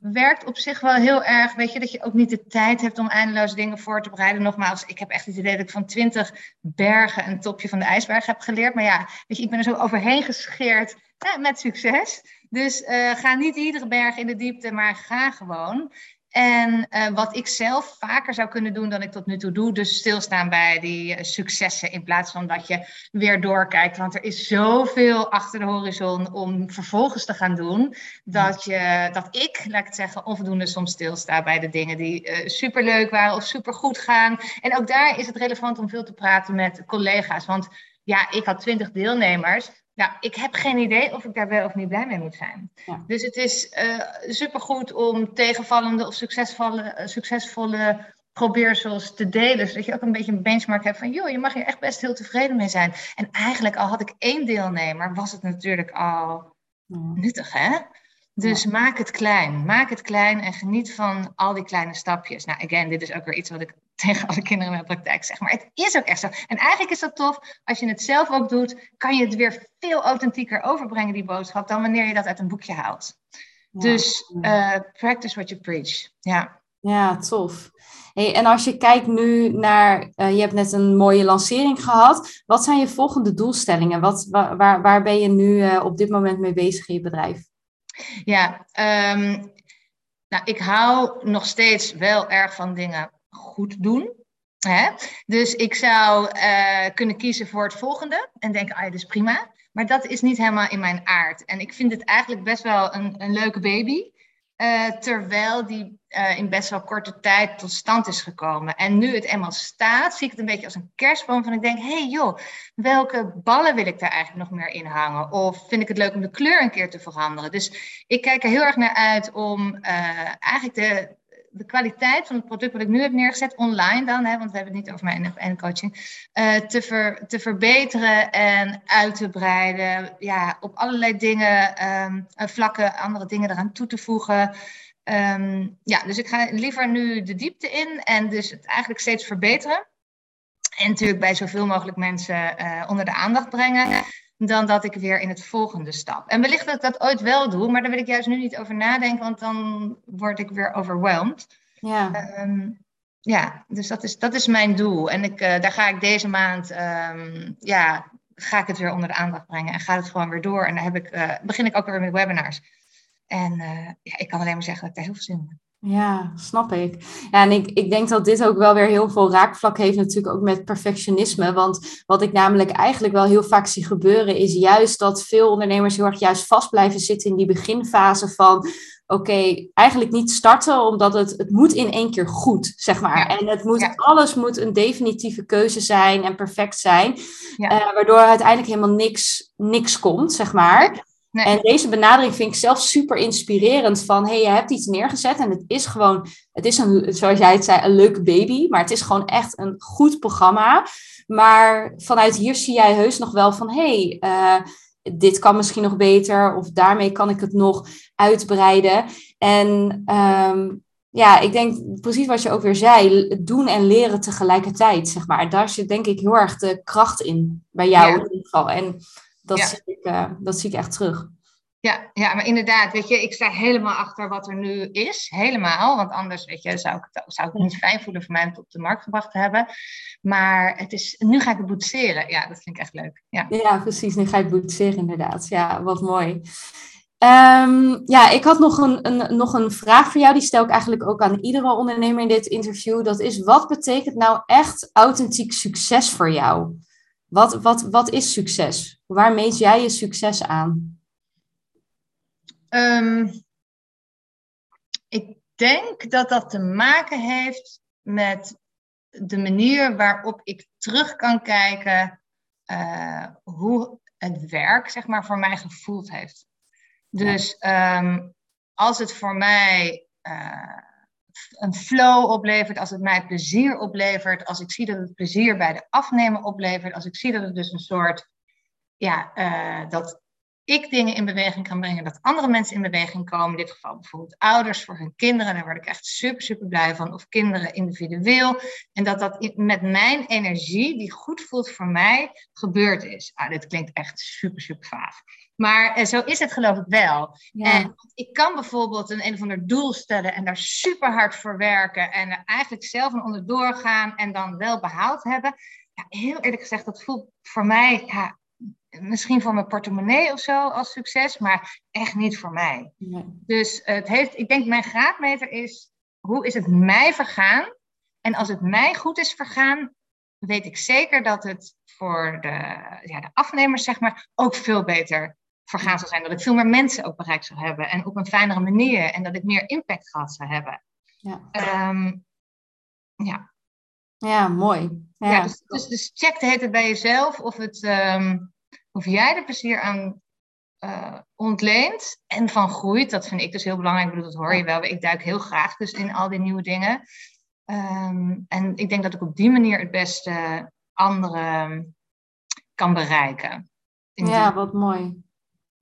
werkt op zich wel heel erg, weet je, dat je ook niet de tijd hebt om eindeloos dingen voor te bereiden. Nogmaals, ik heb echt het idee dat ik van twintig bergen een topje van de ijsberg heb geleerd. Maar ja, weet je, ik ben er zo overheen gescheerd met succes. Dus uh, ga niet iedere berg in de diepte, maar ga gewoon. En uh, wat ik zelf vaker zou kunnen doen dan ik tot nu toe doe, dus stilstaan bij die uh, successen in plaats van dat je weer doorkijkt. Want er is zoveel achter de horizon om vervolgens te gaan doen, dat, je, dat ik, laat ik het zeggen, onvoldoende soms stilsta bij de dingen die superleuk waren of supergoed gaan. En ook daar is het relevant om veel te praten met collega's. Want ja, ik had twintig deelnemers. Nou, ik heb geen idee of ik daar wel of niet blij mee moet zijn. Dus het is uh, supergoed om tegenvallende of succesvolle, uh, succesvolle probeersels te delen. Zodat je ook een beetje een benchmark hebt van, joh, je mag hier echt best heel tevreden mee zijn. En eigenlijk, al had ik één deelnemer, was het natuurlijk al nuttig, hè? Dus maak het klein. Maak het klein en geniet van al die kleine stapjes. Nou, again, dit is ook weer iets wat ik tegen alle kinderen in de praktijk zeg. Maar het is ook echt zo. En eigenlijk is dat tof. Als je het zelf ook doet, kan je het weer veel authentieker overbrengen, die boodschap, dan wanneer je dat uit een boekje haalt. Dus uh, practice what you preach. Ja. Ja, tof. Hey, en als je kijkt nu naar, uh, je hebt net een mooie lancering gehad. Wat zijn je volgende doelstellingen? Wat, waar, waar, waar ben je nu uh, op dit moment mee bezig in je bedrijf? Ja, um, nou, ik hou nog steeds wel erg van dingen goed doen. Hè? Dus ik zou uh, kunnen kiezen voor het volgende en denken, ah, dat is prima. Maar dat is niet helemaal in mijn aard. En ik vind het eigenlijk best wel een, een leuke baby. Uh, terwijl die uh, in best wel korte tijd tot stand is gekomen. En nu het eenmaal staat, zie ik het een beetje als een kerstboom. Van ik denk, hé hey joh, welke ballen wil ik daar eigenlijk nog meer in hangen? Of vind ik het leuk om de kleur een keer te veranderen? Dus ik kijk er heel erg naar uit om eigenlijk de, de kwaliteit van het product wat ik nu heb neergezet, online dan, hè, want we hebben het niet over mijn en coaching, uh, te, ver, te verbeteren en uit te breiden. Ja, op allerlei dingen, um, vlakken, andere dingen eraan toe te voegen. Um, ja, dus ik ga liever nu de diepte in en dus het eigenlijk steeds verbeteren. En natuurlijk bij zoveel mogelijk mensen uh, onder de aandacht brengen dan dat ik weer in het volgende stap. En wellicht dat ik dat ooit wel doe, maar daar wil ik juist nu niet over nadenken, want dan word ik weer overwhelmed. Ja. Um, ja, dus dat is, dat is mijn doel. En ik, uh, daar ga ik deze maand, um, ja, ga ik het weer onder de aandacht brengen en gaat het gewoon weer door. En dan heb ik, uh, begin ik ook weer met webinars. En uh, ja, ik kan alleen maar zeggen dat ik daar heel veel zin in heb. Ja, snap ik. Ja, en ik, ik denk dat dit ook wel weer heel veel raakvlak heeft natuurlijk ook met perfectionisme. Want wat ik namelijk eigenlijk wel heel vaak zie gebeuren is juist dat veel ondernemers heel erg juist vast blijven zitten in die beginfase van oké, eigenlijk niet starten omdat het, het moet in één keer goed, zeg maar. En het moet, alles moet een definitieve keuze zijn en perfect zijn. Ja. Uh, waardoor uiteindelijk helemaal niks, niks komt, zeg maar. En deze benadering vind ik zelf super inspirerend van, hey, je hebt iets neergezet en het is gewoon, het is een, zoals jij het zei, een leuke baby, maar het is gewoon echt een goed programma. Maar vanuit hier zie jij heus nog wel van, hey, uh, dit kan misschien nog beter of daarmee kan ik het nog uitbreiden. En um, ja, ik denk precies wat je ook weer zei, doen en leren tegelijkertijd, zeg maar. Daar zit denk ik heel erg de kracht in, bij jou in ieder geval. En dat, zie ik, uh, dat zie ik echt terug. Ja, ja, maar inderdaad, weet je, ik sta helemaal achter wat er nu is. Helemaal, want anders, weet je, zou ik het, zou ik het niet fijn voelen voor mij om het op de markt gebracht te hebben. Maar het is, nu ga ik het boetseren. Ja, dat vind ik echt leuk. Ja, ja precies. Nu ga je het boetseren, inderdaad. Ja, wat mooi. Ehm, ja, ik had nog een, een, nog een vraag voor jou. Die stel ik eigenlijk ook aan iedere ondernemer in dit interview. Dat is, wat betekent nou echt authentiek succes voor jou? Wat, wat, wat is succes? Waar meet jij je succes aan? Ehm, ik denk dat dat te maken heeft met de manier waarop ik terug kan kijken uh, hoe het werk zeg maar, voor mij gevoeld heeft. Dus um, als het voor mij uh, een flow oplevert, als het mij plezier oplevert, als ik zie dat het plezier bij de afnemer oplevert, als ik zie dat het dus een soort, ja, uh, dat ik dingen in beweging kan brengen, dat andere mensen in beweging komen. In dit geval bijvoorbeeld ouders voor hun kinderen. Daar word ik echt super, super blij van. Of kinderen individueel. En dat dat met mijn energie, die goed voelt voor mij, gebeurd is. Ah, dit klinkt echt super, super vaag. Maar eh, zo is het geloof ik wel. En ik kan bijvoorbeeld een een of ander doel stellen en daar super hard voor werken. En er eigenlijk zelf een onderdoor gaan en dan wel behaald hebben. Ja, heel eerlijk gezegd, dat voelt voor mij ja, misschien voor mijn portemonnee of zo als succes, maar echt niet voor mij. Dus het heeft, ik denk, mijn graadmeter is hoe is het mij vergaan? En als het mij goed is vergaan, weet ik zeker dat het voor de, ja, de afnemers, zeg maar, ook veel beter vergaan zou zijn. Dat ik veel meer mensen ook bereikt zou hebben en op een fijnere manier en dat ik meer impact gehad zou hebben. Ja, um, ja. ja mooi. Ja, dus, dus, dus, check de het bij jezelf of het. Um, of jij er plezier aan uh, ontleent en van groeit. Dat vind ik dus heel belangrijk. Ik bedoel, dat hoor je wel. Ik duik heel graag dus in al die nieuwe dingen. Um, en ik denk dat ik op die manier het beste anderen kan bereiken. Ja, wat mooi.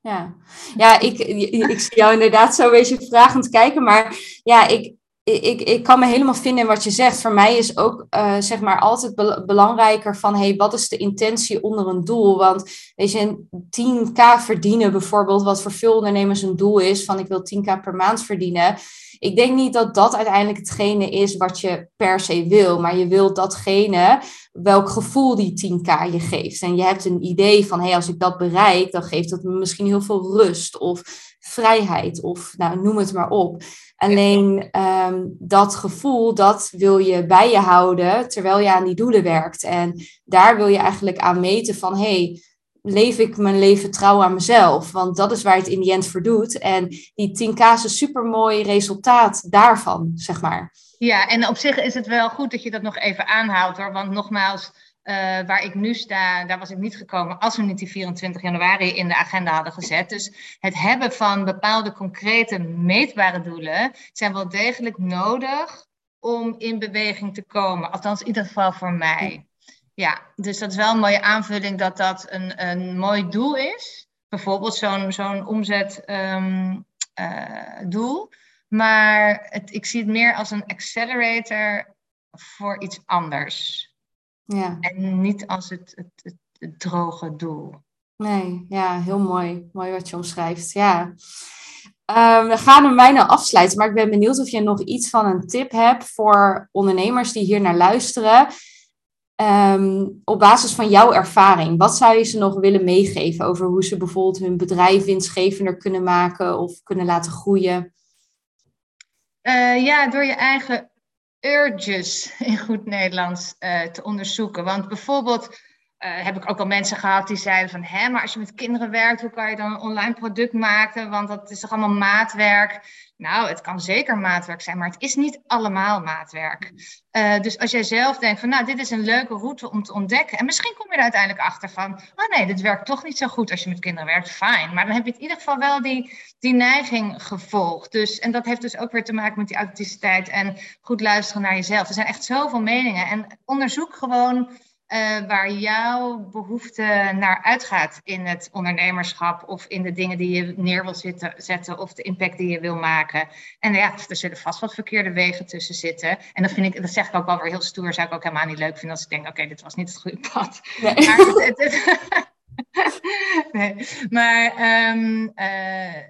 Ja, ja ik, ik zie jou inderdaad zo een beetje vragend kijken. Maar ja, ik, ik, ik kan me helemaal vinden in wat je zegt. Voor mij is ook uh, zeg maar altijd belangrijker van hey, wat is de intentie onder een doel? Want weet je, 10k verdienen bijvoorbeeld, wat voor veel ondernemers een doel is, van ik wil 10k per maand verdienen. Ik denk niet dat dat uiteindelijk hetgene is wat je per se wil, maar je wilt datgene welk gevoel die 10k je geeft. En je hebt een idee van, hé, hey, als ik dat bereik, dan geeft dat me misschien heel veel rust of vrijheid of nou, noem het maar op. Alleen um, dat gevoel, dat wil je bij je houden terwijl je aan die doelen werkt. En daar wil je eigenlijk aan meten van, hey, leef ik mijn leven trouw aan mezelf? Want dat is waar het in die end voor doet. En die 10k is een supermooi resultaat daarvan, zeg maar. Ja, en op zich is het wel goed dat je dat nog even aanhoudt hoor. Want nogmaals, uh, waar ik nu sta, daar was ik niet gekomen als we niet die 24 januari in de agenda hadden gezet. Dus het hebben van bepaalde concrete meetbare doelen zijn wel degelijk nodig om in beweging te komen. Althans, in ieder geval voor mij. Ja, dus dat is wel een mooie aanvulling dat dat een, een mooi doel is. Bijvoorbeeld zo'n zo'n omzetdoel. Um, uh, maar het, ik zie het meer als een accelerator voor iets anders. Ja. En niet als het, het, het, droge doel. Nee, ja, heel mooi. Mooi wat je omschrijft. Ja. Um, we gaan hem bijna afsluiten, maar ik ben benieuwd of je nog iets van een tip hebt voor ondernemers die hier naar luisteren. Um, op basis van jouw ervaring, wat zou je ze nog willen meegeven over hoe ze bijvoorbeeld hun bedrijf winstgevender kunnen maken of kunnen laten groeien? Uh, ja, door je eigen urges in goed Nederlands uh, te onderzoeken. Want bijvoorbeeld uh, heb ik ook al mensen gehad die zeiden van... hé, maar als je met kinderen werkt, hoe kan je dan een online product maken? Want dat is toch allemaal maatwerk? Nou, het kan zeker maatwerk zijn, maar het is niet allemaal maatwerk. Uh, dus als jij zelf denkt van, nou, dit is een leuke route om te ontdekken. En misschien kom je er uiteindelijk achter van, oh nee, dit werkt toch niet zo goed als je met kinderen werkt. Fijn. Maar dan heb je in ieder geval wel die, die neiging gevolgd. Dus, en dat heeft dus ook weer te maken met die authenticiteit en goed luisteren naar jezelf. Er zijn echt zoveel meningen. En onderzoek gewoon uh, waar jouw behoefte naar uitgaat in het ondernemerschap of in de dingen die je neer wil zitten, zetten of de impact die je wil maken. En ja, er zullen vast wat verkeerde wegen tussen zitten. En dat vind ik, dat zeg ik ook wel weer heel stoer, zou ik ook helemaal niet leuk vinden als ik denk, oké, dit was niet het goede pad. Nee. Maar, het, het, nee. maar um, uh,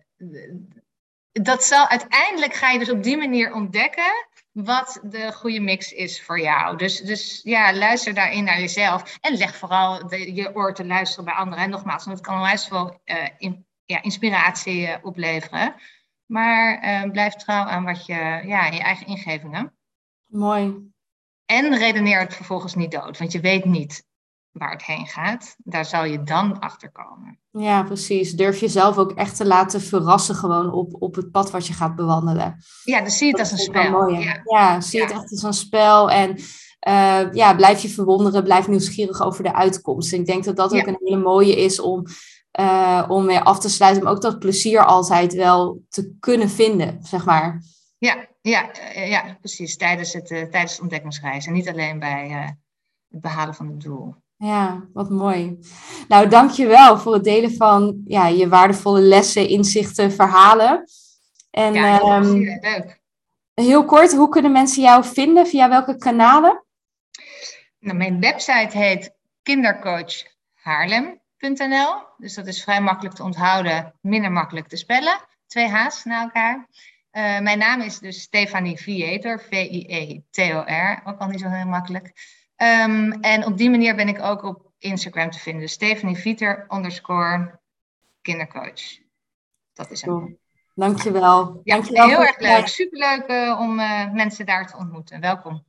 dat zal uiteindelijk ga je dus op die manier ontdekken wat de goede mix is voor jou. Dus, dus ja, luister daarin naar jezelf. En leg vooral de, je oor te luisteren bij anderen. En nogmaals, want het kan wel uh, in, ja, inspiratie opleveren. Maar blijf trouw aan wat je, ja, je eigen ingevingen. Mooi. En redeneer het vervolgens niet dood, want je weet niet waar het heen gaat. Daar zal je dan achter komen. Ja, precies. Durf jezelf ook echt te laten verrassen gewoon op, op het pad wat je gaat bewandelen. Ja, dus zie het als een spel. Ja. ja. zie het echt als een spel. En uh, ja, blijf je verwonderen, blijf nieuwsgierig over de uitkomst. ik denk dat dat ook een hele mooie is om, uh, om mee af te sluiten. Om ook dat plezier altijd wel te kunnen vinden, zeg maar. Ja, ja, eh, ja precies. Tijdens, het, tijdens de ontdekkingsreis. En niet alleen bij het behalen van het doel. Ja, wat mooi. Nou, dankjewel voor het delen van ja, je waardevolle lessen, inzichten, verhalen. En, ja, heel, um, leuk. Heel kort, hoe kunnen mensen jou vinden? Via welke kanalen? Nou, mijn website heet kindercoachhaarlem.nl. Dus dat is vrij makkelijk te onthouden, minder makkelijk te spellen. Twee H's na elkaar. Uh, mijn naam is dus Stefanie Vietor, V-I-E-T-O-R. Ook al niet zo heel makkelijk. Um, en op die manier ben ik ook op Instagram te vinden. Dus Stephanie Vieter underscore kindercoach. Dat is hem. Dankjewel. Ja, Dankjewel heel erg leuk. Superleuk uh, om uh, mensen daar te ontmoeten. Welkom.